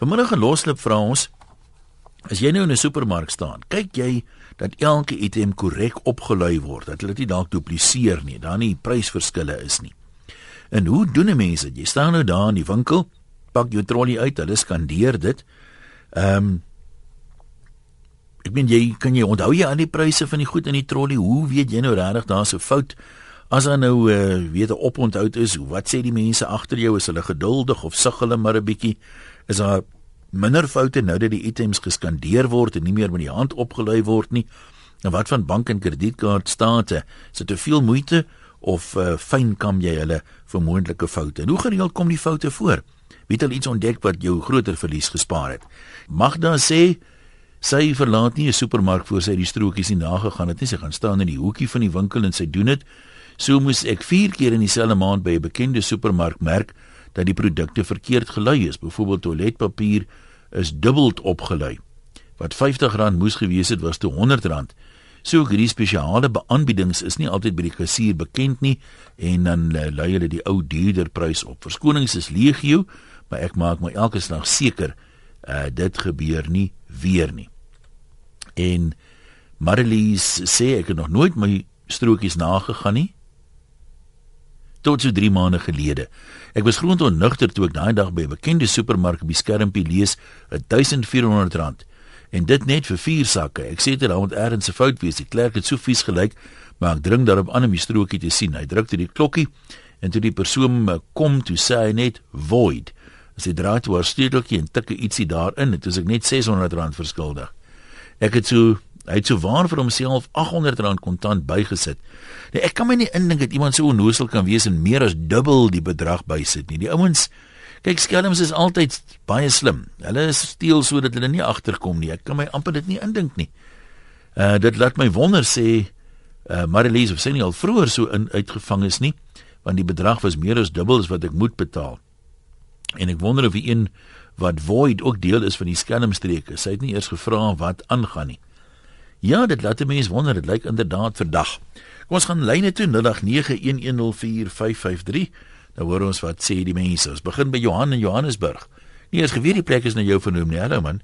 Vanmiddag geloslip vra ons as jy nou in 'n supermark staan, kyk jy dat elke item korrek opgelui word, dat hulle dit dalk dupliseer nie, daar nie prysverskille is nie. En hoe doen mense dit? Jy staan nou daar in die winkel, pak jou trolly uit, hulle skandeer dit. Ehm um, Ek meen jy kan jy onthou jy aan die pryse van die goed in die trolly? Hoe weet jy nou regtig daar's 'n fout? As daar nou uh, weet 'n oponthou is, wat sê die mense agter jou? Is hulle geduldig of sug hulle maar 'n bietjie? Is daar minder foute nou dat die items geskandeer word en nie meer met die hand opgelui word nie? En wat van bank en kredietkaart state? Is dit te veel moeite of uh, fyn kam jy hulle vir moontlike foute? Hoe gereeld kom die foute voor? Wie het al iets ontdek wat jou groter verlies gespaar het? Magda sê Sy verlaat nie 'n supermark voor sy die strokies nie nagegaan het nie. Sy gaan staan in die hoekie van die winkel en sy doen dit. So moes ek 4 keer in dieselfde maand by 'n bekende supermark merk dat die produkte verkeerd gelui is. Byvoorbeeld toiletpapier is dubbeld opgelui. Wat R50 moes gewees het, was toe R100. So hierdie spesiale aanbiedings is nie altyd by die kassier bekend nie en dan uh, lui hulle die ou duurder prys op. Verskonings is legio, maar ek maak my elke slag seker uh, dit gebeur nie weer nie. En Marlies sê ek het nog nooit my strokies nagegaan nie. Tot so 3 maande gelede. Ek was grond onnugter toe ek daai dag by 'n bekende supermark by Skermpie lees, R1400 en dit net vir 4 sakke. Ek sê dit daar moet ergens 'n fout wees. Die klerk het so vies gelyk, maar ek dring daarop aan om die strokie te sien. Hy druk toe die klokkie en toe die persoon kom, toe sê hy net void. As hy draai toe 'n stedeltjie en tik ietsie daarin, het ek net R600 verskuldig. Ek het so hy het so waar vir homself R800 kontant bygesit. Nee, ek kan my nie indink dat iemand so onnoosel kan wees en meer as dubbel die bedrag bysit nie. Die ouens kyk skelms is altyd baie slim. Hulle steel sodat hulle nie agterkom nie. Ek kan my amper dit nie indink nie. Uh dit laat my wonder sê uh Marilise of sy nie al vroeër so in uitgevang is nie, want die bedrag was meer as dubbel as wat ek moet betaal. En ek wonder of die een wat void ook deel is van die skelmstreke. Sy het nie eers gevra wat aangaan nie. Ja, dit laat mense wonder, dit lyk inderdaad verdag. Kom ons gaan lyne toe 0891104553. Nou hoor ons wat sê die mense. Ons begin by Johan in Johannesburg. Nee, as geweet die plek is nou jou vernoem nie. Hallo man.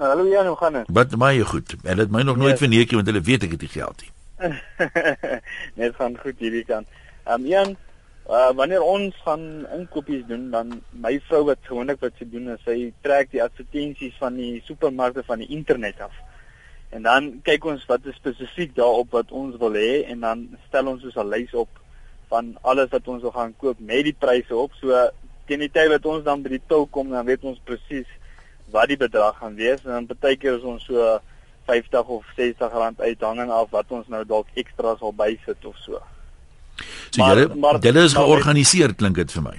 Hallo Jan, hoe gaan dit? Wat baie goed. Hulle het my nog nooit yes. verneek want hulle weet ek het die geld nie. Net gaan goed hierdie kant. Ehm um, Jan, Uh wanneer ons gaan inkopies doen dan my vrou wat gewoonlik wat sy doen is sy trek die advertensies van die supermarkte van die internet af. En dan kyk ons wat is spesifiek daarop wat ons wil hê en dan stel ons soos 'n lys op van alles wat ons wil gaan koop met die pryse op. So teen die tyd wat ons dan by die til kom dan weet ons presies wat die bedrag gaan wees en dan baie keer is ons so 50 of 60 rand uithanging af wat ons nou dalk ekstra sal bysit of so. So julle julle is georganiseer klink dit vir my.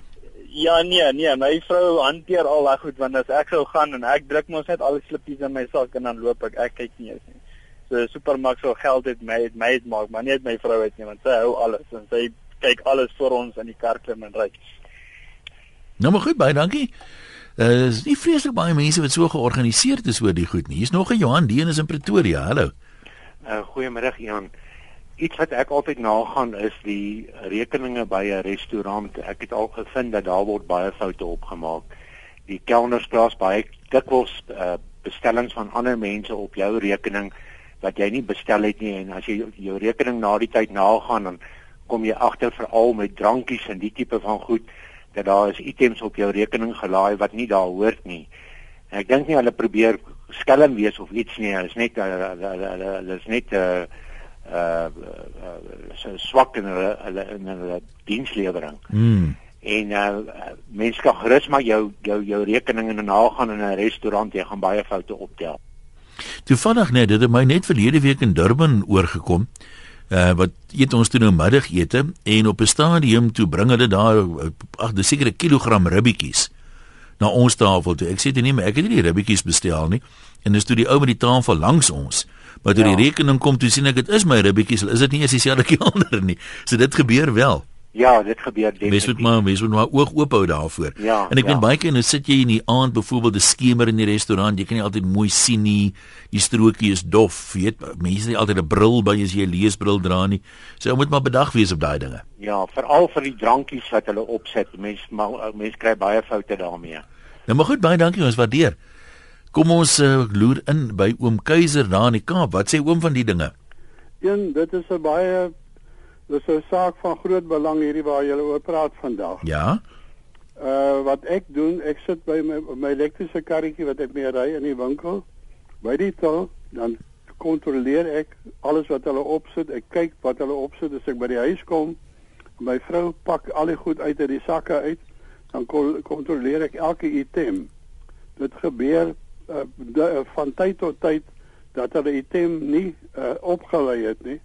Ja nee, nee, my vrou hanteer al daai goed want as ek sou gaan en ek druk mos net al die slippies in my sak en dan loop ek, ek kyk nie eens nie. So supermark sou geld het my het my het maak, maar nie my vrou het nie want sy hou alles en sy kyk alles vir ons in die kar klim en ry. Nou maar goed, baie dankie. Uh is nie vreeslik baie mense wat so georganiseerd is oor die goed nie. Hier's nog 'n Johan Deen is in Pretoria. Hallo. Uh goeiemôre Johan iets wat ek altyd nagaan is die rekeninge by 'n restaurant. Ek het al gevind dat daar word baie foute opgemaak. Die kelners plaas baie dikwels uh, bestellings van ander mense op jou rekening wat jy nie bestel het nie en as jy jou rekening na die tyd nagaan dan kom jy agter veral met drankies en die tipe van goed dat daar is items op jou rekening gelaai wat nie daar hoort nie. En ek dink nie hulle probeer skelm wees of iets nie. Dit is net hulle is net 'n uh, uh, uh so swak in hulle hulle in hulle dienslewering. Mm. En uh mense kan gerus maar jou jou jou rekeninge nagaan in 'n restaurant jy gaan baie foute optel. Toevallig net dit het my net verlede week in Durban oorgekom. Uh wat eet ons toe nou middagete en op 'n stadium toe bring hulle daar ag dis seker 'n kilogram ribbetjies na ons tafel toe. Ek sê dit nie maar ek het nie die ribbetjies bestel nie. En dis toe die ou met die tafel langs ons Maar toe ja. die rekening kom, toe sien ek dit is my ribbetjies, is dit nie eens dieselfde kelder nie. So dit gebeur wel. Ja, dit gebeur definitief. Mens moet maar mens moet maar oog oop hou daarvoor. Ja, en ek ja. weet baie keer nou sit jy in die aand byvoorbeeld 'n skemer in die restaurant, jy kan nie altyd mooi sien nie. Die strokie is dof, weet mense het altyd 'n bril by as jy 'n leesbril dra nie. So jy moet maar bedag wees op daai dinge. Ja, veral vir die drankies wat hulle opset. Mense mense kry baie foute daarmee. Nou maar goed, baie dankie, ons waardeer. Kom ons uh, loer in by oom Keiser daar in die Kaap. Wat sê oom van die dinge? Een, dit is 'n baie dis 'n saak van groot belang hierdie waar jy oor praat vandag. Ja. Uh wat ek doen, ek sit by my my elektriese karretjie wat ek mee ry in die winkel. By die til dan kontroleer ek alles wat hulle opsit. Ek kyk wat hulle opsit as ek by die huis kom. My vrou pak al die goed uit uit die sakke uit. Dan kontroleer ek elke item. Dit gebeur uh, de, van tyd tot tyd dat hulle item nie uh, opgelei het nie,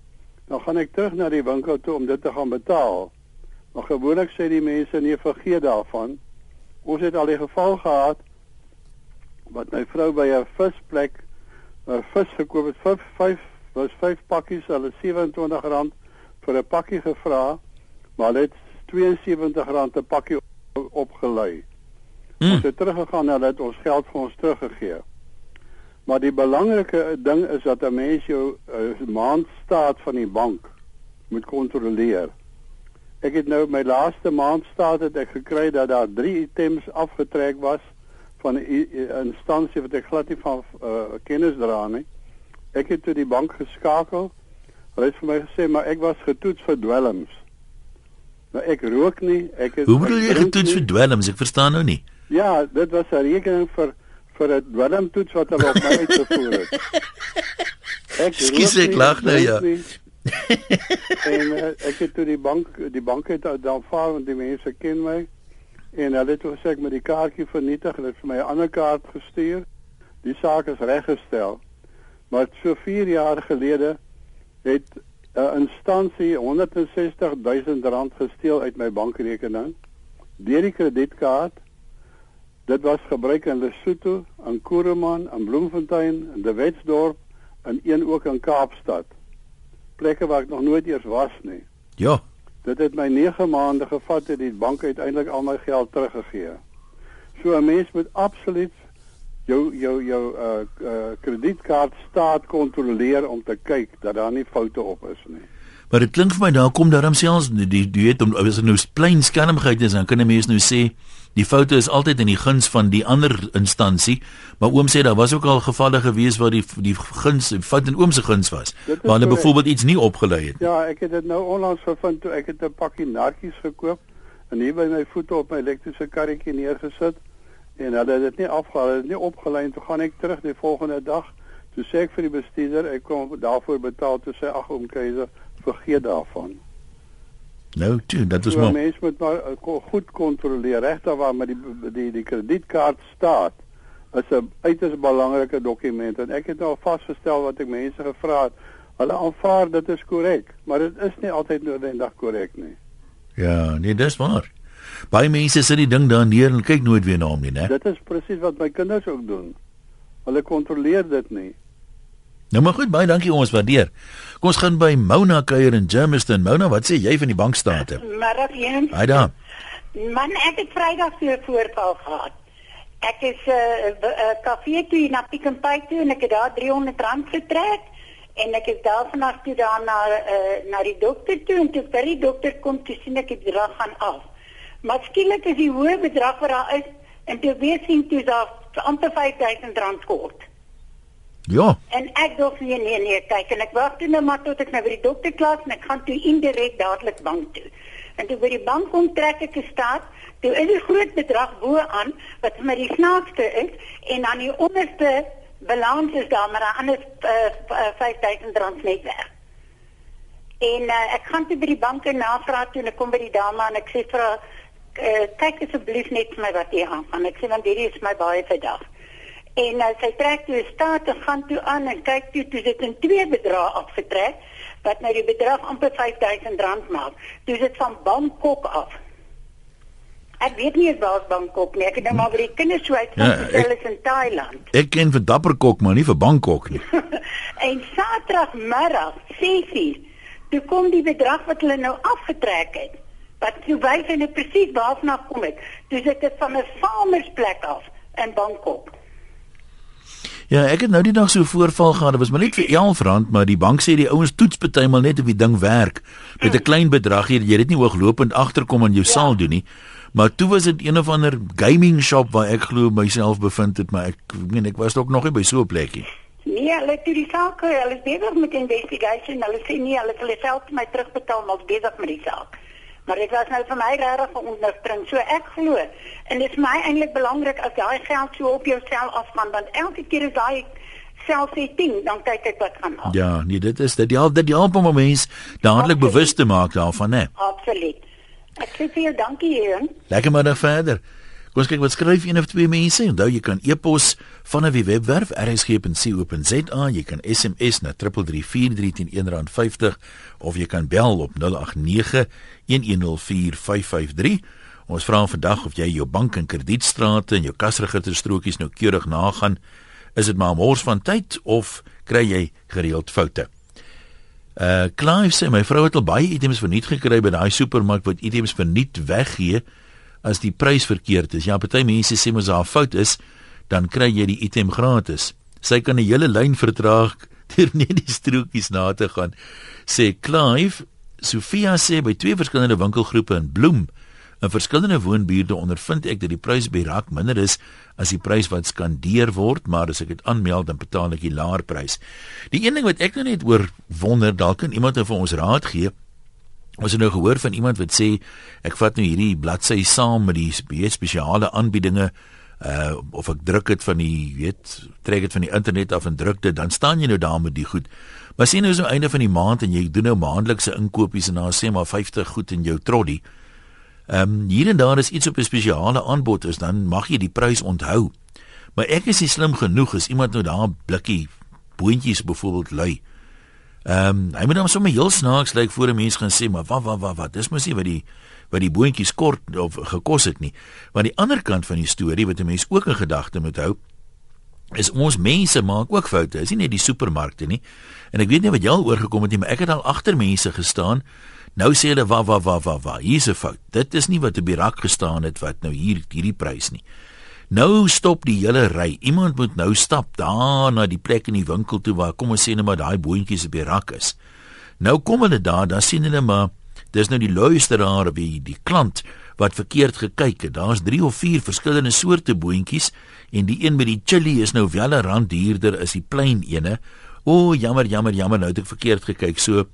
dan gaan ek terug na die winkel toe om dit te gaan betaal. Maar gewoonlik sê die mense nee, vergeet daarvan. Ons het al die geval gehad wat my vrou by 'n visplek 'n vis gekoop het vir 5 was 5 pakkies, hulle R27 vir 'n pakkie gevra, maar hulle het R72 'n pakkie opgelei. Hmm. Ons het teruggegaan en hulle het ons geld vir ons teruggegee. Maar die belangrike ding is dat 'n mens jou uh, maandstaat van die bank moet kontroleer. Ek het nou my laaste maandstaat het ek gekry dat daar 3 items afgetrek was van 'n instansie wat ek glad nie van uh, kennis dra nie. Ek het toe die bank geskakel. Hulle het vir my gesê maar ek was getoets vir dwelms. Nou ek rook nie. Ek het Hoe bedoel jy getoets vir dwelms? Ek verstaan nou nie. Ja, dit was 'n rekening vir vir 'n dwelmtoets wat hulle op my uitgevoer het. Ek Skus ek lag nou ja. en uh, ek het toe die bank die bank het dan vaar want die mense ken my en hulle het gesê ek moet die kaartjie vernietig en het vir my 'n ander kaart gestuur. Die saak is reggestel. Maar so 4 jaar gelede het 'n uh, instansie 160 000 rand gesteel uit my bankrekening deur die kredietkaart Dit was gebruik in Lesotho, in Kuruman, in Bloemfontein, in De Wetsdorp en een ook in Kaapstad. Plekke waar ek nog nooit eers was nie. Ja. Dit het my 9 maande gevat het die bank uiteindelik al my geld teruggegee. So 'n mens moet absoluut jou jou jou uh uh kredietkaart staat kontroleer om te kyk dat daar nie foute op is nie. Maar dit klink vir my daar kom daarom selfs die die weet om as dit nou plain skermgeit is dan kan 'n mens nou sê die foto is altyd in die guns van die ander instansie, maar oom sê daar was ook al gevalle gewees waar die die guns fout in oom se guns was. Waar hulle byvoorbeeld iets nie opgelei het. Ja, ek het dit nou onlangs gevind toe ek het 'n pakkie narkies gekoop en hier by my voete op my elektriese karretjie neergesit en hulle het dit nie afgehaal, hulle het nie opgelei en toe gaan ek terug die volgende dag. Toe sê ek vir die bestuurder, ek kom daarvoor betaal, toe sê ag oom Keiser, vergeet daarvan. Nou, toe, dat is maar mense moet maar uh, goed kontroleer regter waar met die die die kredietkaart staat. Is 'n uiters belangrike dokument en ek het nou vasgestel wat ek mense gevra het. Hulle aanvaar dit is korrek, maar dit is nie altyd noodwendig korrek nie. Ja, nee, dis waar. Baie mense sit die ding daar neer en kyk nooit weer na hom nie, né? Dit is presies wat my kinders ook doen. Hulle kontroleer dit nie. Nou maar goed, baie dankie ons waardeer. Kom ons gaan by Mona kuier in Germiston. Mona, wat sê jy van die bankstate? Een. Haai daar. Man, ek het Vrydag so 'n voorval gehad. Ek is 'n uh, uh, uh, kafee toe na Pick n Pay toe en ek het daar R300 getrek en ek is daarvan af toe daar na uh, na die dokter toe en toe by die dokter kom te sien ek die bedrag gaan af. Maar skielik is die hoë bedrag wat daar is en toe weer sien toe daar amper R5000 kort. Ja. En ek dink nee nee nee, kyk en ek wag toe nou maar tot ek nou by die dokter klas en ek gaan toe indirek dadelik bank toe. En toe by die bank kom trek ek 'n staat, toe is 'n groot bedrag bo aan wat vir my die snaakste is en aan die onderste balans is daar maar 'n ander uh, R5000 net weg. En uh, ek gaan toe by die banke navra toe en ek kom by die dame en ek sê vir haar uh, kyk asseblief net vir my wat hier aan. Ek sê want hierdie is my baie verdag. En uh, sy trek toe staat en gaan toe aan en kyk toe toe dit in twee bedrae afgetrek wat nou die bedrag amper R5000 maak. Toe dit van Bangkok af. Ek weet nie waar Bangkok nie. Ek het nou maar by die kinders so uit ja, ek, in Thailand. Ek ken vir Dapperkok maar nie vir Bangkok nie. en Saterdagmiddag 6:00 toe kom die bedrag wat hulle nou afgetrek het. Wat sou wys en ek presies waarna kom ek. Dis dit van 'n farmersplek af in Bangkok. Ja, ek het nou die dag so 'n voorval gehad. Dit was maar net vir R11, maar die bank sê die ouens toets partymal net of die ding werk met 'n klein bedrag hier. Jy dit nie hooglopend agterkom in jou ja. saldo nie. Maar toe was dit een of ander gaming shop waar ek glo myself bevind het, maar ek ek meen ek was ook nog nie by so 'n plekkie. Nee, hulle het die saak, hulle is besig met investigation. Hulle sê nee, hulle sal self my terugbetaal maar besig met die saak. Maar dit was nou vir my regtig 'n ondersteuning. So ek glo en dit is my eintlik belangrik as daai geld so op jou sel afgaan want elke keer as daai selfsetting dan kyk ek wat gaan aan. Ja, nee, dit is dit help dit help om 'n mens dadelik bewus te maak daarvan, né? Absoluut. Ek sê vir jou dankie, Heer. Lekker middag verder. Kom ons kyk wat skryf een of twee mense. Onthou jy kan e-pos van 'n webwerf rsg.co.za, jy kan SMS na 3343 teen R1.50 of jy kan bel op 0891104553. Ons vra vandag of jy jou bank en kredietstrate en jou kasregisterstrokies nou keurig nagaan. Is dit maar 'n mors van tyd of kry jy gereeld foute? Uh Clive sê my vrou het al baie items verniet gekry by daai supermark wat items verniet weggee as die prys verkeerd is. Ja, party mense sê mos daar fout is, dan kry jy die item gratis. Sy kan 'n hele lyn vertraag deur net die strokies na te gaan. Sê Clive, Sofia sê by twee verskillende winkelgroepe in Bloem In verskillende woonbuurte ondervind ek dat die prys by rak minder is as die prys wat skandeer word, maar as ek dit aanmeld dan betaal ek die laer prys. Die een ding wat ek nou net oor wonder, dalk kan iemand nou vir ons raad gee. Ons het nou gehoor van iemand wat sê ek vat nou hierdie bladsy saam met die spesiale aanbiedinge uh of ek druk dit van die weet trek dit van die internet af en druk dit dan staan jy nou daar met die goed. Maar sien nou so einde van die maand en jy doen nou maandelikse inkopies en dan sê maar 50 goed in jou trolley. Ehm um, hier en daar is iets op 'n spesiale aanbod is dan mag jy die prys onthou. Maar ek is nie slim genoeg as iemand nou daar 'n blikkie boontjies byvoorbeeld lui. Ehm um, hy moet dan sommer heel snaaks lyk like, voor 'n mens gaan sê maar wat wat wat wat dis mos nie wat die wat die boontjies kort of gekos het nie. Maar die ander kant van die storie wat 'n mens ook in gedagte moet hou is ons mense maak ook foute. Is nie net die supermarkte nie. En ek weet nie wat jy al oorgekom het nie, maar ek het al agter mense gestaan Nou sê hulle wa wa wa wa wa. Hier's 'n fout. Dit is nie wat op die rak gestaan het wat nou hier hierdie prys nie. Nou stop die hele ry. Iemand moet nou stap daar na die plek in die winkel toe waar kom ons sê net maar daai boontjies op die rak is. Nou kom hulle daar, dan sien hulle maar dis nou die luisteraar wie die klant wat verkeerd gekyk het. Daar's 3 of 4 verskillende soorte boontjies en die een met die chili is nou wel 'n rand duurder as die plain ene. O, jammer, jammer, jammer, nou het ek verkeerd gekyk. So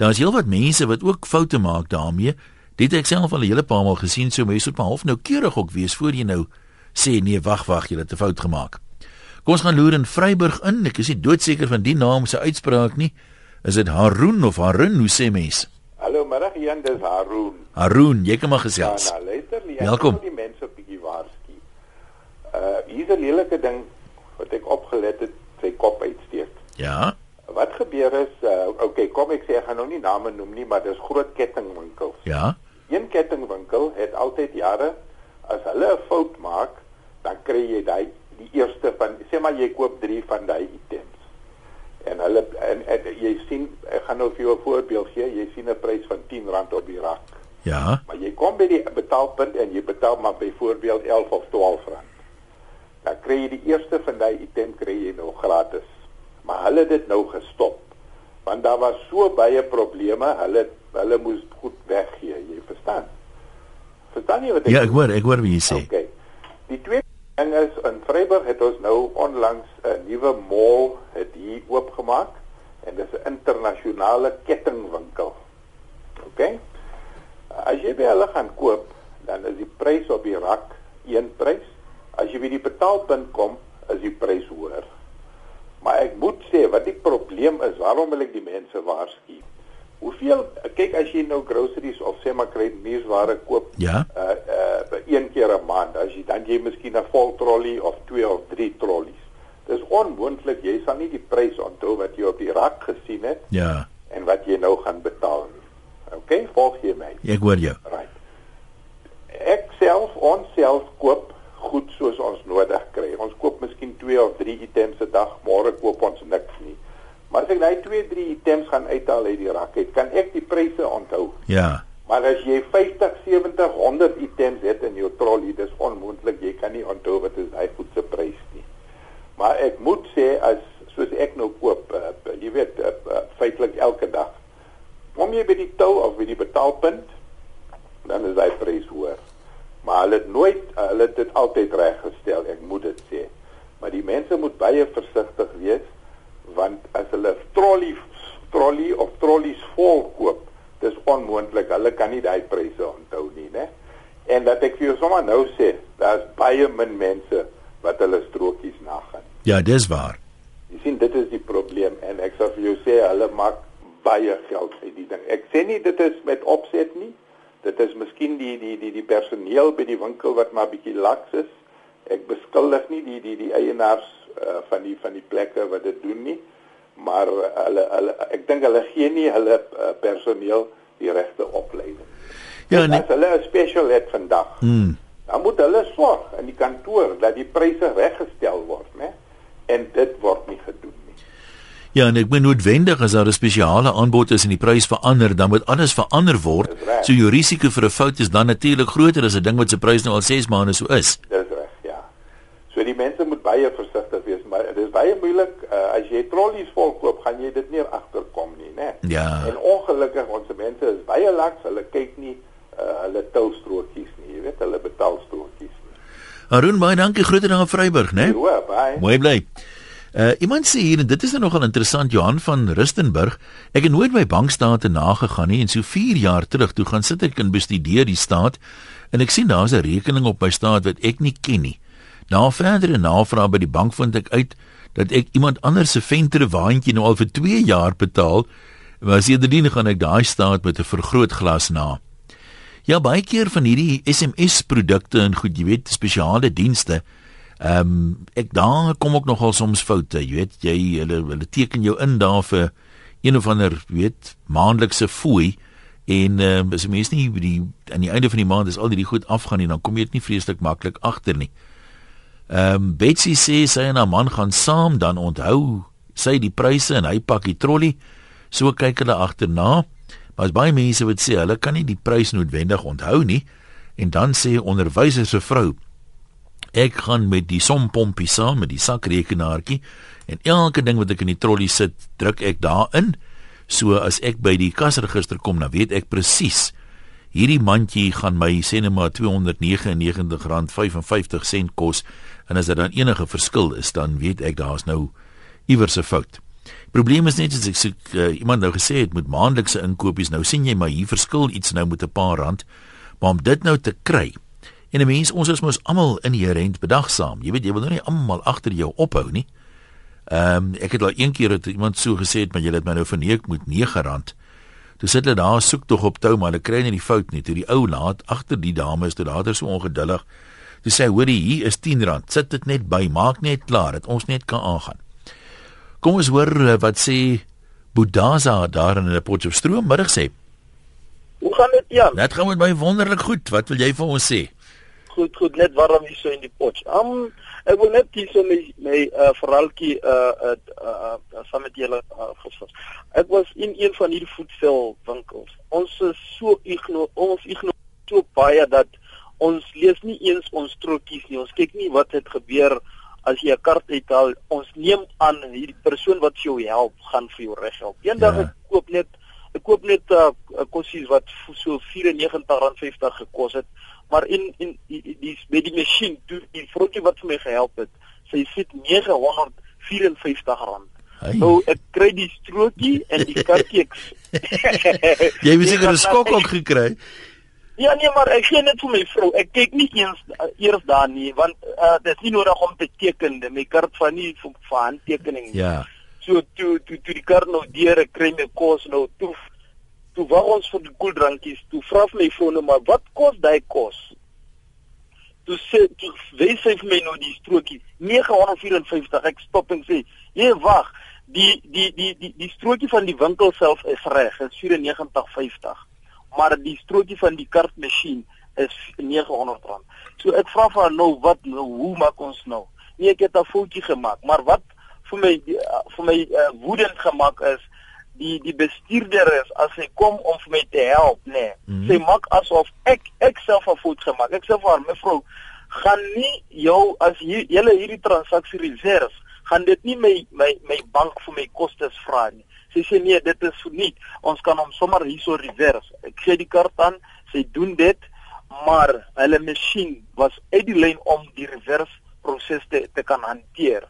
Daar's heelwat mense wat ook foute maak daarmee. Dit ek self al 'n hele paar maal gesien, so mense moet maar half nou keurig ook wees voor jy nou sê nee, wag, wag, jy het 'n fout gemaak. Kom ons gaan loer in Vryburg in. Ek is nie doodseker van die naam se uitspraak nie. Is dit Haroon of Harun? Hoe sê mense? Hallo, middag Jan, dis Haroon. Haroon, jy kan maar gesels. Ja, nou luister, jy Welkom. die mense 'n bietjie waarsku. Uh, hier's 'n lelike ding wat ek opgelet het, sy kop uitsteek. Ja. Wat gebeur is, uh, okay, kom ek sê ek gaan nou nie name noem nie, maar dis groot kettingwinkels. Ja. Een kettingwinkel het altyd jare as hulle 'n fout maak, dan kry jy daai die eerste van sê maar jy koop 3 van daai items. En hulle en, en jy sien ek gaan nou vir jou 'n voorbeeld gee, jy sien 'n prys van R10 op die rak. Ja. Maar jy kom by die betaalpunt en jy betaal maar byvoorbeeld 11 of 12 rand. Dan kry jy die eerste van daai item kry jy nou gratis maar hulle het dit nou gestop want daar was so baie probleme hulle hulle moes goed weggee jy verstaan verstaan jy wat ek Ja ek hoor ek hoor wat jy sê. Okay. Die twee ding is in Vryburg het ons nou onlangs 'n nuwe mall het hier oopgemaak en dis 'n internasionale kettingwinkel. Okay as jy by hulle gaan koop dan is die prys op die rak een prys as jy by die betaalpunt kom is die prys hoër. Maar ek moet sê wat die probleem is, waarom wil ek die mense waarsku? Hoeveel kyk as jy nou groceries of sê maar kry nuusware koop ja uh uh een keer 'n maand as jy dan jy miskien 'n vol trolley of twee of drie trollies. Dis onmoontlik jy sal nie die prys onthou wat jy op die rak gesien het ja en wat jy nou gaan betaal nie. OK, volg jy my? Ek hoor jou. Right. Ek self ons self koop goed soos ons nodig kry. Ons koop miskien 2 of 3 items 'n dag, môre koop ons niks nie. Maar as ek daai 2, 3 items gaan uithaal uit die rak, het, kan ek die pryse onthou. Ja. Maar as jy 50, 70, 100 items het in jou trolley, dis onmoontlik jy kan nie onthou wat is daai goed se prys nie. Maar ek moet sê as soos ek nou koop, uh, jy weet, uh, uh, feitelik elke dag. Kom jy by die tou of by die betaalpunt, dan is daai prys hoër. Maar hulle het nooit hulle het dit altyd reggestel, ek moet dit sê. Maar die mense moet baie versigtig wees want as hulle trolley trolley of trollies vol koop, dis onmoontlik. Hulle kan nie daai pryse onthou nie, né? En dat ek vir jou sommer nou sê, daar's baie min mense wat hulle strokies nagaan. Ja, dis waar. Jy sien dit is die probleem en ek sal vir jou sê hulle maak baie geld uit die ding. Ek sê nie dit is met opset nie. Dit is miskien die die die die personeel by die winkel wat maar bietjie laks is. Ek beskuldig nie die die die eienaars uh, van die van die plekke wat dit doen nie. Maar hulle hulle ek dink hulle gee nie hulle uh, personeel die regte opleiding. Ja, nee. As hulle 'n special het vandag. Hmm. Dan moet hulle sorg in die kantoor dat die pryse reggestel word, né? En dit word nie gedoen Ja, en ek moet noodwendig as daar 'n spesiale aanbod is en die prys verander, dan moet alles verander word. So jou risiko vir 'n fout is dan natuurlik groter as 'n ding wat se prys nou al 6 maande so is. Dis. So die mense moet baie versigtig wees, maar dit is baie moeilik uh, as jy trollies vol koop, gaan jy dit nie agterkom nie, né? Ja. En ongelukkig ons mense is baie laks, hulle kyk nie uh, hulle tel strootjies nie, jy weet, hulle betaal strootjies nie. Arun, baie dankie groete in Vryburg, né? Ja, baie. Mooi bly. Uh iemand sê hier en dit is nou nogal interessant Johan van Rustenburg. Ek het nooit my bankstate nagegaan nie en so 4 jaar terug toe gaan sit ek en bestudeer die staat en ek sien daar's 'n rekening op my staat wat ek nie ken nie. Na verdere navraag by die bank vind ek uit dat ek iemand anders se ventre waantjie nou al vir 2 jaar betaal. Maar sedertdien gaan ek daai staat met 'n vergrootglas na. Ja, baie keer van hierdie SMS produkte en goed, jy weet, spesiale dienste Ehm um, ek daar kom ook nogal soms foute, jy weet, jy hulle hulle teken jou in daar vir een of ander, weet, maandelikse fooi en ehm um, as jy mens nie die aan die einde van die maand is al die goed afgaan en dan kom jy dit nie vreeslik maklik agter nie. Um, Betsy sê sy en haar man gaan saam dan onthou sy die pryse en hy pak die trolly. So kyk hulle agterna. Maar as baie mense wat sê hulle kan nie die prys noodwendig onthou nie en dan sê onderwyser se vrou Ek gaan met die sompompie saam met die sakrekenaartjie en elke ding wat ek in die trolly sit, druk ek daarin. So as ek by die kasregister kom, dan weet ek presies hierdie mandjie gaan my sê net maar R299.55 kos en as dit dan enige verskil is, dan weet ek daar's nou iewers 'n fout. Probleem is net as ek sê uh, iemand nou gesê het met maandelikse inkopies, nou sien jy maar hier verskil iets nou met 'n paar rand, maar om dit nou te kry En 'n mens, ons is mos almal inherënt bedagsaam. Jy weet, jy wil nou nie almal agter jou ophou nie. Ehm um, ek het al een keer het iemand so gesê het, maar jy het my nou verneek met R9. Toe sit hulle daar soek tog op tou, maar hulle kry nie die fout nie. Toe die ou laat agter die dame is toe later so ongeduldig. Toe sê hy, "Hoorie, hier is R10. Sit dit net by, maak net klaar dat ons net kan aangaan." Kom ons hoor eh, wat sê Bodaza daar in 'n Potchefstroom middag sê. Hoe gaan dit, Jan? Dit gaan met my wonderlik goed. Wat wil jy vir ons sê? goed goed net warm hier so in die pot. Um ek wil net hier so my my uh, verhaaltjie uh uh uh saam met julle uh, gesels. Ek was in een van hierdie voedselwinkels. Ons is so igno ons igno so baie dat ons lees nie eens ons trotjies nie. Ons kyk nie wat het gebeur as jy 'n kaart uithaal. Ons neem aan hierdie persoon wat jou help, gaan vir jou reg help. Eendag ja. ek koop net ek koop net 'n uh, kossies wat so R94.50 gekos het maar in in die die met die masjien toe die vrotjie wat vir my gehelp het sy sit 954 rand Hey. Nou ek kry die strootjie en die kartjies. Jy het seker 'n skok ook gekry. Ja nee, maar ek gee net vir my vrou. Ek kyk nie eens uh, eers daar nie want uh, dit is nie nodig om te teken. My kaart van nie vir, handtekening. Ja. So toe toe toe die kaart nou deur ek kry my kos nou toe toe wag ons vir die koeldrankies, toe vra my vrou nou maar wat kos daai kos? Toe sê toe wys sy vir my nou die strokie 954. Ek stop en sê, "Nee, wag. Die die die die die strokie van die winkel self is reg, is 94.50. Maar die strokie van die kartmasjien is R900. So ek vra vir haar nou wat nou, hoe maak ons nou? Nee, ek het 'n foutjie gemaak, maar wat vir my vir my uh, woedend gemaak is die die bestuurder is as hy kom om vir my te help nê nee. mm -hmm. sy maak asof ek ek self 'n fout gemaak ek sê vir haar mevrou gaan nie jou as jy julle hierdie transaksie reserve gaan dit nie my my my bank vir my kostes vra nie sy sê nee dit is nie ons kan hom sommer hierso reverse ek gee die kaart aan sy doen dit maar hulle masjien was uit die lyn om die reverse proses te, te kan hanteer.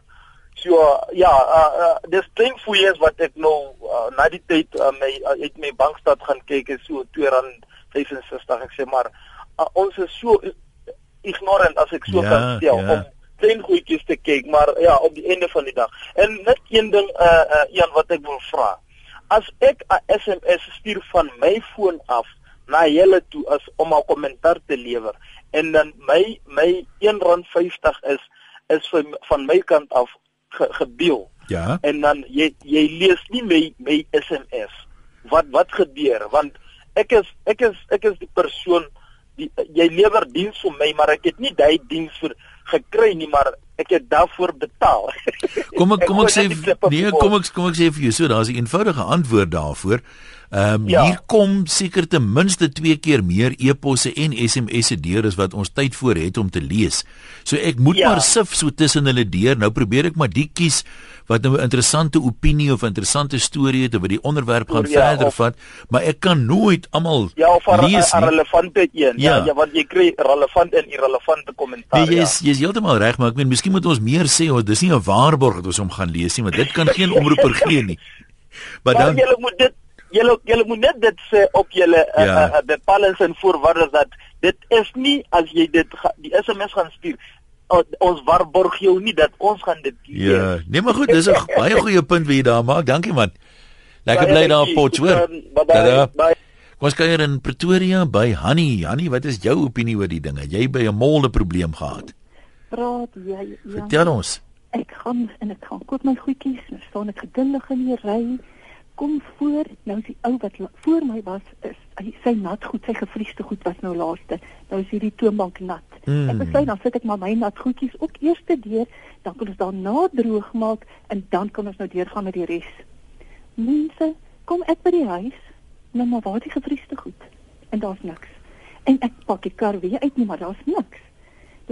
So ja, uh, uh, dis klein fooies wat ek nou uh, na die tyd uh, my uh, uit my bankstad gaan kyk is so R2.65 ek sê maar uh, ons is so ignorant as ek so Ja, kan stel ja. om klein goedjies te kyk maar ja op die einde van die dag. En net een ding uh, uh Jan wat ek wil vra. As ek 'n SMS stuur van my foon af na julle toe as om 'n kommentaar te lewer en dan my my R1.50 is is van my kant af ge, gebeel Ja. en dan jy jy lees nie my my SMS wat wat gebeur? Want ek is ek is ek is die persoon die jy lewer diens vir my maar ek het nie daai diens vir gekry nie maar ek het daarvoor betaal. Kom ek kom ek gooi sê nee, kom ek kom ek sê vir jou so, daar's 'n eenvoudige antwoord daarvoor. Ehm um, Ja. hier kom seker ten minste 2 keer meer e-posse en SMS'e deur as wat ons tyd voor het om te lees. So ek moet Ja. maar sif so tussen hulle deur. Nou probeer ek maar die kies wat nou 'n interessante opinie of interessante storie het wat die onderwerp gaan Ja, verder of- vat, maar ek kan nooit almal ja of 'n relevante een ja. Ja. ja want jy kry relevant en irrelevante kommentaar Nee, jy's jy's heeltemal reg, maar ek meen miskien moet ons meer sê, oh, dis nie 'n waarborg dat ons hom gaan lees nie, want dit kan geen omroeper gee nie. Maar dan julle moet dit julle julle moet net dit sê op julle Ja. ja. uh, uh, bepalings en voorwaardes dat dit is nie as jy dit ga, die SMS gaan stuur uh, ons waarborg jou nie dat ons gaan dit Ja, nee maar goed, dis 'n baie goeie punt wat jy daar maak. Dankie man. Lekker bly daar op. Potch, hoor. Bye. Kom ons kuier in Pretoria by Hanni. Hanni, wat is jou opinie oor die dinge? Jy by 'n mol 'n probleem gehad. praat jy ja. Vertel ons. Ek gaan en ek gaan koop my goedjies, staan ek geduldig in die ry. Kom voor, nou is die ou wat voor my was, is sy nat goed, sy gevriesde goed was nou laaste. Nou is hierdie toonbank nat. Mm. Ek besluit dan sit ek maar my nat goedjies ook eers deur, dan kan ons daarna droog maak en dan kan ons nou deurgaan met die res. Mense, kom ek by die huis, nou maar waar is die gevriesde goed? En daar's niks. En ek pak die kar weer uit, nie, maar daar's niks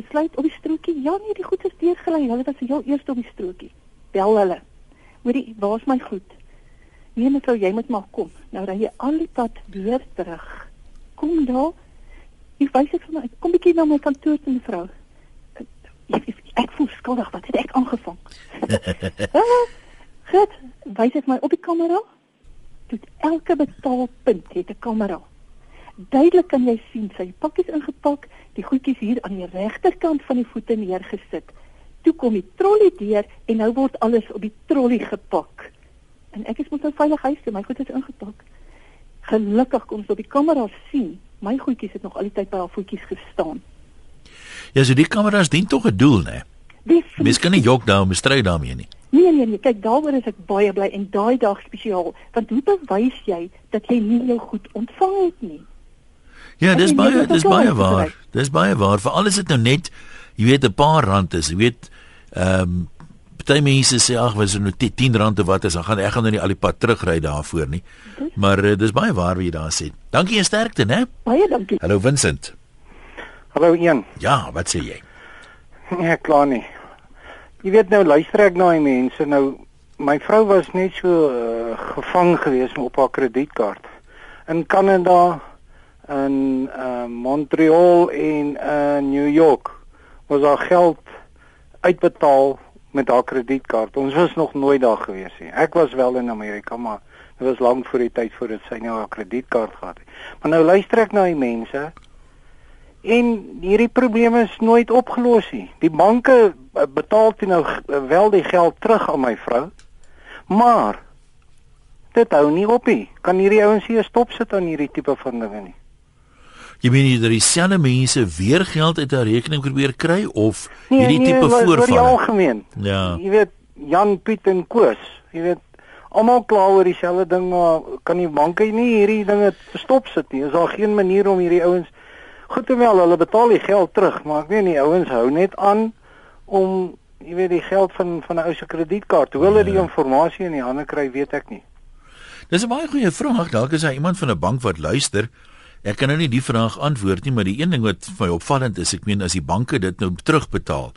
besluit op die strokie. Ja nee, die goed is deurgelei. Hulle was heel eers op die strokie. Bel hulle. Hoorie, waar's my goed? Nee mevrou, jy moet maar kom. Nou ry jy al die pad weer terug. Kom daar. Ek wys ek vir my. Kom bietjie na my kantoor toe mevrou. Ek, ek, ek voel skuldig. Wat het ek aangevang? Ah, Goed, wys ek my op die kamera. Tot elke betaalpunt het 'n kamera. Duidelik kan jy sien sy pakkies ingepak, die goedjies hier aan die regterkant van die voete neergesit. Toe kom die trolly deur en nou word alles op die trolly gepak. En ek is mos nou veilig huis toe, my goed is ingepak. Gelukkig kom ons op die kamera sien. My goedjies het nog al die tyd by haar voetjies gestaan. Ja, so die kameras dien tog 'n doel, né? Mens kan nie jok daar om stry daarmee nie. Nee nee nee, kyk daaroor is ek baie bly en daai dag spesiaal, want hoe bewys jy dat jy nie jou goed ontvang het nie? Ja, dis baie dis baie waar. Dis baie waar. Veral as dit nou net jy weet 'n paar rand is, jy weet ehm um, party mense sê ag, was dit nou 10 rand of wat is, dan gaan ek gaan nou nie al die pad terugry daarvoor nie. Maar uh, dis baie waar wat jy daar sê. Dankie en sterkte, né? Baie dankie. Hallo Vincent. Hallo Ian. Ja, wat sê jy? Nee, klaar nie. Jy weet nou luister ek na die mense nou my vrou was net so uh, gevang gewees op haar kredietkaart. In Kanada in uh, Montreal en uh, New York was haar geld uitbetaal met haar kredietkaart. Ons was nog nooit daar gewees nie. Ek was wel in Amerika, maar dit was lank voor die tyd voordat sy nou haar kredietkaart gehad het. Maar nou luister ek na die mense En hierdie probleem is nooit opgelos nie. Die banke eh, betaal toe nou eh, wel die geld terug aan my vrou. Maar dit hou nie op nie. Kan hierdie ouens hier stop sit aan hierdie tipe van dinge nie? Jy meen jy dat dieselfde mense weer geld uit 'n rekening probeer kry of Nee, hierdie tipe oor- oor die voorvalle? algemeen. Ja. Jy weet Jan Piet en Koos, jy weet almal kla oor dieselfde ding maar kan die banke nie hierdie dinge stop sit nie. Is daar geen manier om hierdie ouens goed en wel hulle betaal die geld terug, maar ek weet nie ouens hou net aan om jy weet die geld van van 'n ou se kredietkaart. Hoe hulle die Ja. inligting in die hande kry, weet ek nie. Dis 'n baie goeie vraag. Dalk is daar iemand van 'n bank wat luister. Ek kan nou nie die vraag antwoord nie, maar die een ding wat vir my opvallend is, ek meen as die banke dit nou terugbetaal,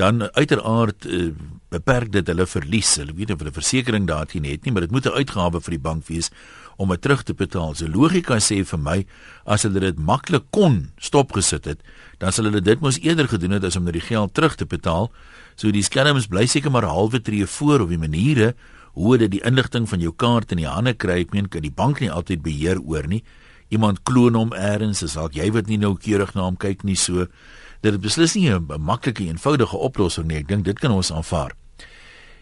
dan uiteraard uh, beperk dit hulle verlies. Hulle weet of hulle versekerings daarteen het nie, maar dit moet 'n uitgawe vir die bank wees om dit terug te betaal. So logika sê vir my as hulle dit maklik kon stopgesit het, dan sal hulle dit mos eerder gedoen het as om net die geld terug te betaal. So die skelms bly seker maar halwe tree voor op die maniere hoe dit die inligting van jou kaart in die hande kry. Ek meen kan die bank nie altyd beheer oor nie. Iemand kloon hom eers, as dalk jy wat nie noukeurig na hom kyk nie so. Dit is beslis nie 'n maklike eenvoudige oplossing nie. Ek dink dit kan ons aanvaar.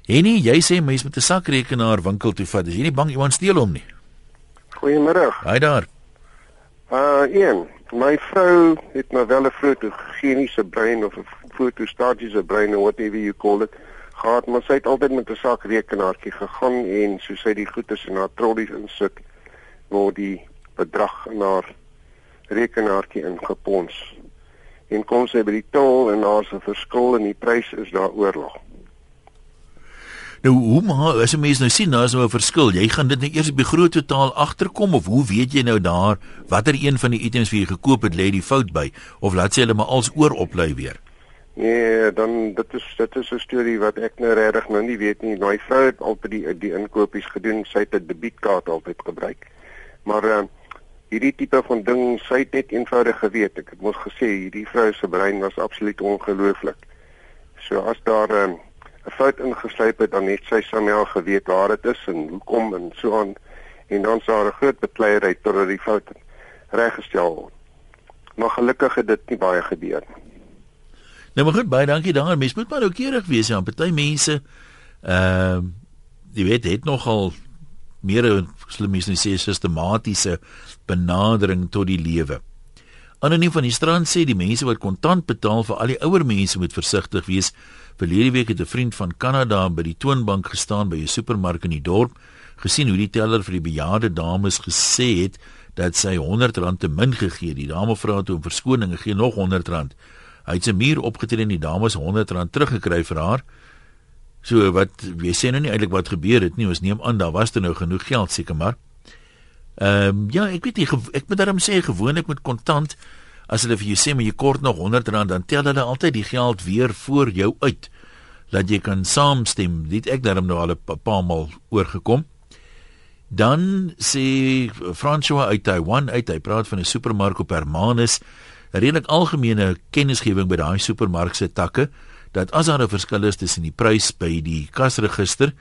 Henny, jy sê mens met 'n sakrekenaar winkel toe vat. Is jy nie bang iemand steel hom nie? Goeiemôre. Haai daar. Uh, een, my vrou het nou wel 'n fotogeniese brein of 'n fotostatiese brein of whatever you call it. Gehad, maar sy het altyd met 'n sakrekenaartjie gegaan en so sy die goedes in haar trollies insit waar die bedrag in haar rekenaartjie ingepons. En kom sy by die tol en daar's 'n verskil in die prys is daar oorlog. Nou hoe maar as 'n mens nou sien daar's nou 'n verskil. Jy gaan dit nou eers op die groot totaal agterkom of hoe weet jy nou daar watter een van die items wat jy gekoop het lê die fout by of laat sy hulle maar als oor oplei weer? Nee, dan dit is dit is 'n storie wat ek nou regtig nou nie weet nie. My vrou het altyd die die inkopies gedoen. Sy het 'n debietkaart altyd gebruik. Maar uh, hierdie tipe van ding, sy het net eenvoudig geweet. Ek het mos gesê hierdie vrou se brein was absoluut ongelooflik. So as daar uh, 'n fout ingeslyp het dan net sy Samuel geweet waar dit is en hoekom en so aan en dan sou 'n groot bekleierery totdat die fout reggestel word. Maar gelukkig het dit nie baie gebeur nie. Nou maar goed, baie dankie daar. Mens moet maar noukeurig wees aan party mense. Ehm uh, jy weet het nogal meer slimmies nie sê sistematiese benadering tot die lewe. Anoniem van die strand sê die mense wat kontant betaal vir al die ouer mense moet versigtig wees Verlede week het 'n vriend van Kanada by die toonbank gestaan by 'n supermark in die dorp, gesien hoe die teller vir die bejaarde dames gesê het dat sy R100 te min gegee het. Die dame vra toe om verskoning en gee nog R100. Hy het sy muur opgetree en die dames R100 teruggekry vir haar. So wat jy sê nou nie eintlik wat gebeur het nie. Ons neem aan daar was toe nou genoeg geld seker maar. Ehm um, ja, ek weet nie ek moet daarom sê gewoonlik met kontant as hulle vir jou sê maar jy kort nog R100 dan tel hulle altyd die geld weer voor jou uit dat jy kan saamstem. Dit ek daarom nou al 'n paar maal oorgekom. Dan sê François uit Taiwan uit, hy praat van 'n supermark op Hermanus, 'n redelik algemene kennisgewing by daai supermark se takke dat as daar 'n verskil is tussen die prys by die kasregister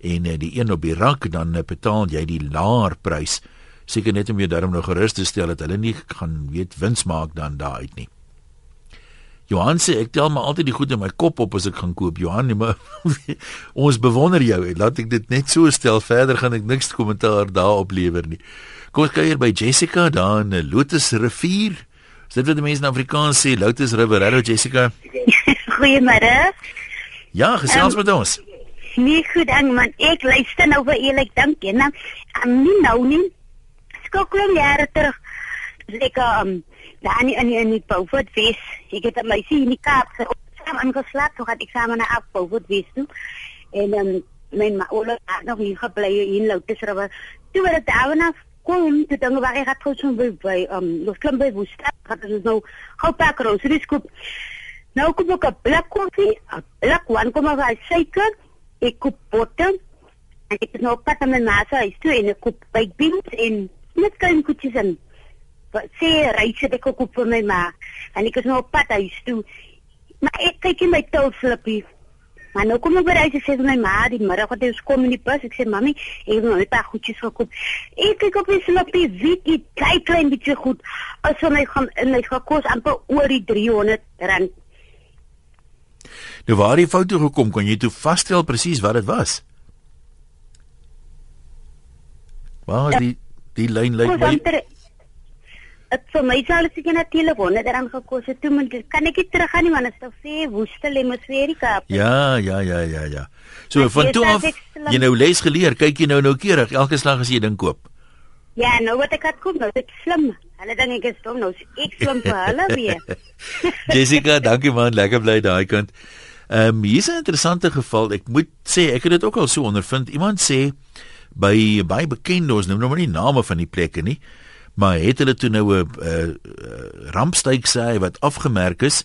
en eh, die een op die rak dan eh, betaal jy die laer prys seker net om jou daarom nou gerus te stel dat hulle nie gaan weet wins maak dan daar uit nie. Johan sê ek tel maar altyd die goed in my kop op as ek gaan koop. Johan, nee, maar ons bewonder jou. Laat ek dit net so stel. Verder gaan ek niks kommentaar daarop lewer nie. Kom ons kyk hier by Jessica daar in Lotus Rivier. Is dit wat die mense in Afrikaans sê Lotus River? Hallo Jessica. Goeiemôre. Ja, gesels um, met ons. Nee, goed dan man. Ek luister nou vir eerlik dink en dan um, nie nou nie jare terug. Ek um daar in in in die Beaufort Wes. Ek het my sien in die Kaap saam ingeslaap, toe het ek saam na Beaufort Wes toe. En um mijn ma oula het nog hier gebly in Lotus River. Toe het daarna kom te dinge waar ek het gesien by by um los klim by Woestad. Het ons nou gou pak roseries koop. Nou ek 'n black koffie, 'n black one kom maar. Ek koop botter. Ek het nou pat met my ma se huis toe en ek koop baked beans en net klein koetjies en sê reis het ek ook op vir my ma en ek is nou op pad huis toe. Maar ek kyk in my tilflippie maar nou kom ek by huis en sê my ma die middag wat ons kom in die bus ek sê mami ek het nou 'n paar goedjies gekoop. Ek kyk op my slippie weet jy kyk klein bietjie goed. As vir my gaan in my gekos amper oor die 300 rand Nou waar die foto gekom kan jy toe vasstel presies wat dit was Waar ja. die die lyn lyk my Ek vir my sal ek net 'n telefoon net dan gekos het toe moet kan ek nie terug gaan nie want dit is te ver woestel Kaap. Ja, ja, ja, ja, ja. So maar van toe af jy nou les geleer, kyk jy nou nou keurig elke slag as jy ding koop. Ja, nou wat ek het koop nou, dit slim. Hulle dink ek is dom nou, ek slim vir hulle weer. Jessica, dankie man, lekker bly daai kant. Ehm um, hier's 'n interessante geval. Ek moet sê ek het dit ook al so ondervind. Iemand sê by baie bekende ons noem nou maar nie name van die plekke nie maar het hulle toe nou 'n rampstyk sê wat afgemerk is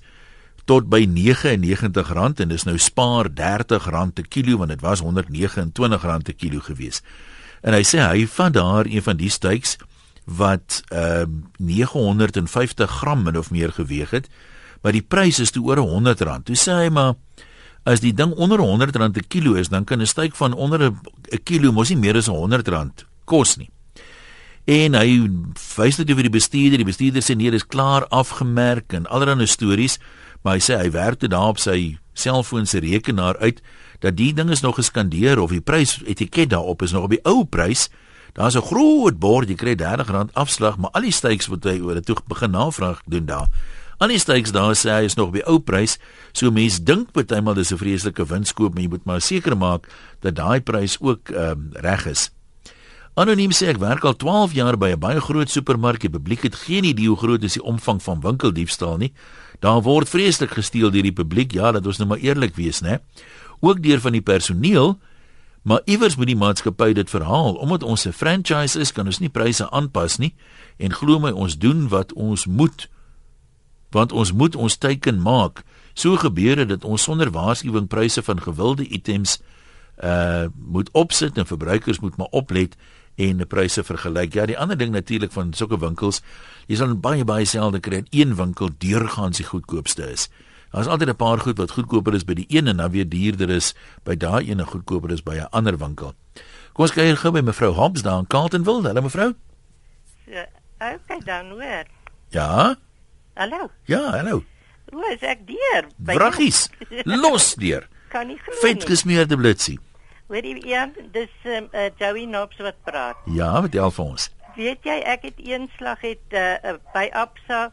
tot by R99 en dis nou spaar R30 per kilo want dit was R129 per kilo gewees. En hy sê hy vat daar een van die steaks wat uh, 950 gram min of meer geweg het, maar die prys is toe oor R100. Toe sê hy maar as die ding onder R100 'n kilo is, dan kan 'n steak van onder 'n kilo mos nie meer as R100 kos nie. En hy wys dit oor die bestuurder, die bestuurder sê nee, dit is klaar afgemerk en allerlei stories, maar hy sê hy werk dit daar op sy selfoon se rekenaar uit dat die ding is nog geskandeer of die prys etiket daarop is nog op die ou prys. Daar's 'n groot bord, jy kry R30 afslag, maar al die steaks wat hy oor toe begin navraag doen daar. Al die steaks daar sê hy is nog die ou prys. So mense dink partymal dis 'n vreeslike winskoop, maar jy moet maar seker maak dat daai prys ook ehm um, reg is. Anoniem sê ek werk al 12 jaar by 'n baie groot supermark. Die publiek het geen idee hoe groot is die omvang van winkeldiefstal nie. Daar word vreeslik gesteel deur die publiek. Ja, dat ons nou maar eerlik wees, né? Ook deur van die personeel. Maar iewers moet die maatskappy dit verhaal omdat ons 'n franchise is, kan ons nie pryse aanpas nie en glo my ons doen wat ons moet want ons moet ons teiken maak. So gebeur dit dat ons sonder waarskuwing pryse van gewilde items uh moet opsit en verbruikers moet maar oplet en die pryse vergelyk. Ja, die ander ding natuurlik van sulke winkels, jy sal baie baie selde kry dat een winkel deurgaans die goedkoopste is. Daar's altyd 'n paar goed wat goedkoper is by die een en dan weer duurder is by daai een en goedkoper is by 'n ander winkel. Kom ons kyk gou by mevrou Hobbs daar in Carltonville. Hallo mevrou. Ja, okay dan hoor. Ja. Hallo. Ja, hallo. Hoe is ek deur? Vraggies. Los deur. Kan nie glo. Vet gesmeerde blitsie. Hoor jy Ian, dis um, uh, Joey Knobs wat praat. Ja, vertel vir ons. Weet jy ek het eenslag het uh, uh, by Absa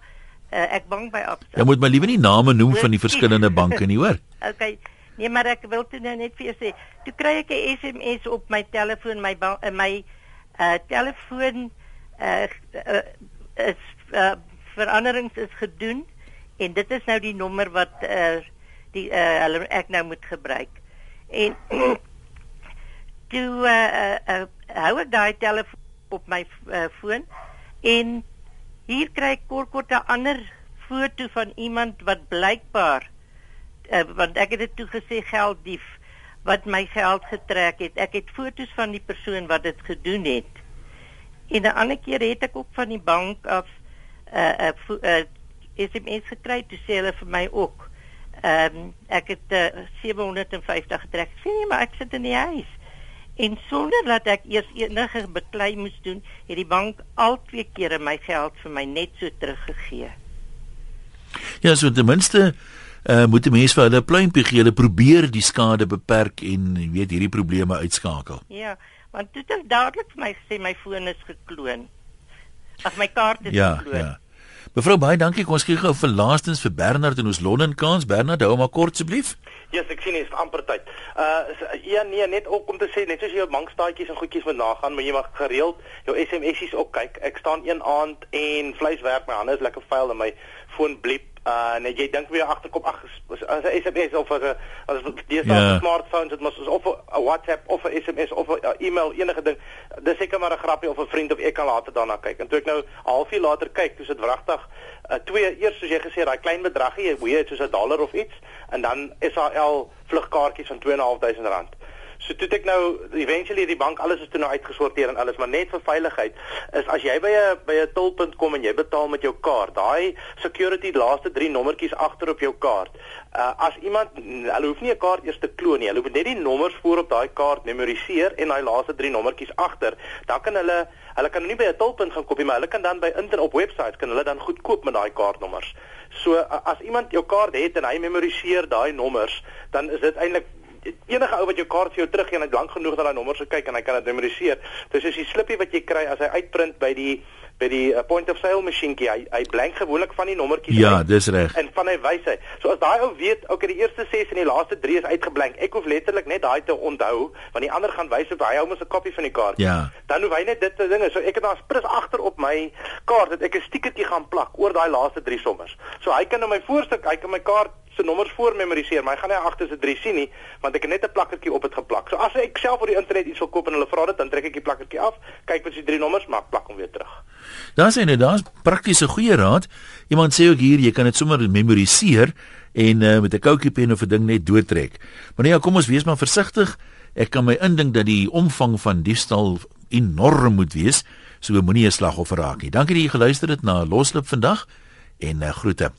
uh, ek bank by Absa. Jy moet my liewe nie name noem van die verskillende banke nie, hoor. Okay. Nee, maar ek wil toe nou net vir jou sê, toe kry ek 'n SMS op my telefoon, my uh, my uh telefoon uh, uh is uh veranderings is gedoen en dit is nou die nommer wat uh die uh hulle ek nou moet gebruik. En toe uh, uh, uh hou ek daai telefoon op my uh, foon en hier kry ek kort kort 'n ander foto van iemand wat blykbaar uh, want ek het dit toe gesê gelddief wat my geld getrek het. Ek het fotos van die persoon wat dit gedoen het. En 'n ander keer het ek ook van die bank af 'n uh, 'n uh, uh, SMS gekry toe sê hulle vir my ook. Ehm um, ek het uh, 750 getrek. Sien jy maar ek sit in die huis. En sonder dat ek eers enige beklei moes doen, het die bank al twee kere my geld vir my net so teruggegee. Ja, so ten minste uh, moet die mense vir hulle pluimpie gee, hulle probeer die skade beperk en weet hierdie probleme uitskakel. Ja, want dit het dadelik vir my gesê my foon is gekloon. Ag my kaart is ja, gekloon. Ja. Mevrou baie dankie. Kom ons kyk gou vir laastens vir Bernard in ons Londen kans. Bernard, hou maar kort asseblief. Yes, ek sien dit is amper tyd. Uh ja nee, net ook om te sê net soos jy jou bankstaatjies en goedjies moet nagaan, maar jy mag gereeld jou SMS'ies ook kyk. Ek staan een aand en vleis werk my hande is lekker vuil en my foon bliep uh net jy dink weer agterkom ag as 'n SMS of as 'n as jy sê yeah. smartphones dit mos of 'n WhatsApp of 'n SMS of 'n e-mail enige ding. Dis seker maar 'n grappie of 'n vriend of ek kan later daarna kyk. En toe ek nou 'n halfuur later kyk dis dit wragtig uh, twee eers soos jy gesê daai klein bedragie jy weet soos 'n dollar of iets en dan SAL vlugkaartjies van 2.500 rand So toe ek nou eventually die bank alles is toe nou uitgesorteer en alles, maar net vir veiligheid is as jy by 'n by 'n tolpunt kom en jy betaal met jou kaart, daai security laaste 3 nommertjies agter op jou kaart. Uh as iemand hulle hoef nie 'n kaart eers te kloon nie, hulle moet net die nommers voor op daai kaart memoriseer en daai laaste 3 nommertjies agter, dan kan hulle hulle kan nie by 'n tolpunt gaan kopie, maar hulle kan dan by internet op webwerf kan hulle dan goedkoop met daai kaartnommers. So as iemand jou kaart het en hy memoriseer daai nommers, dan is dit eintlik enige ou wat jou kaart vir jou teruggee en hy lank genoeg dat daai nommers gekyk en hy kan dit memoriseer. Dis is die slippie wat jy kry as hy uitprint by die by die uh, point of sale masjienkie. Hy hy blank gewoonlik van die nommertjies Ja, uit, dis reg. En van hy wys hy. So as daai ou weet, okay, die eerste 6 en die laaste 3 is uitgeblank. Ek hoef letterlik net daai te onthou, want die ander gaan wys op hy hou mos 'n kopie van die kaart. Ja. Dan hoef hy net dit te dinge. So ek het daar spris agter op my kaart dat ek 'n stiekertjie gaan plak oor daai laaste 3 sommers. So hy kan in my voorstuk, hy kan my kaart se nommers voor memoriseer, maar hy gaan nie agter se 3 sien nie, want ek het net 'n plakkertjie op dit geplak. So as ek self op die internet iets wil koop en hulle vra dit, dan trek ek die plakkertjie af, kyk wat die 3 nommers, maar plak hom weer terug. Daar sien jy, daar's praktiese goeie raad. Iemand sê ook hier, jy kan dit sommer memoriseer en uh, met 'n koutjie pen of 'n ding net doortrek. Maar nee, kom ons wees maar versigtig. Ek kan my indink dat die omvang van diefstal enorm moet wees, so moenie 'n slagoffer raak nie. Dankie dat jy geluister het na Loslip vandag en uh, groete.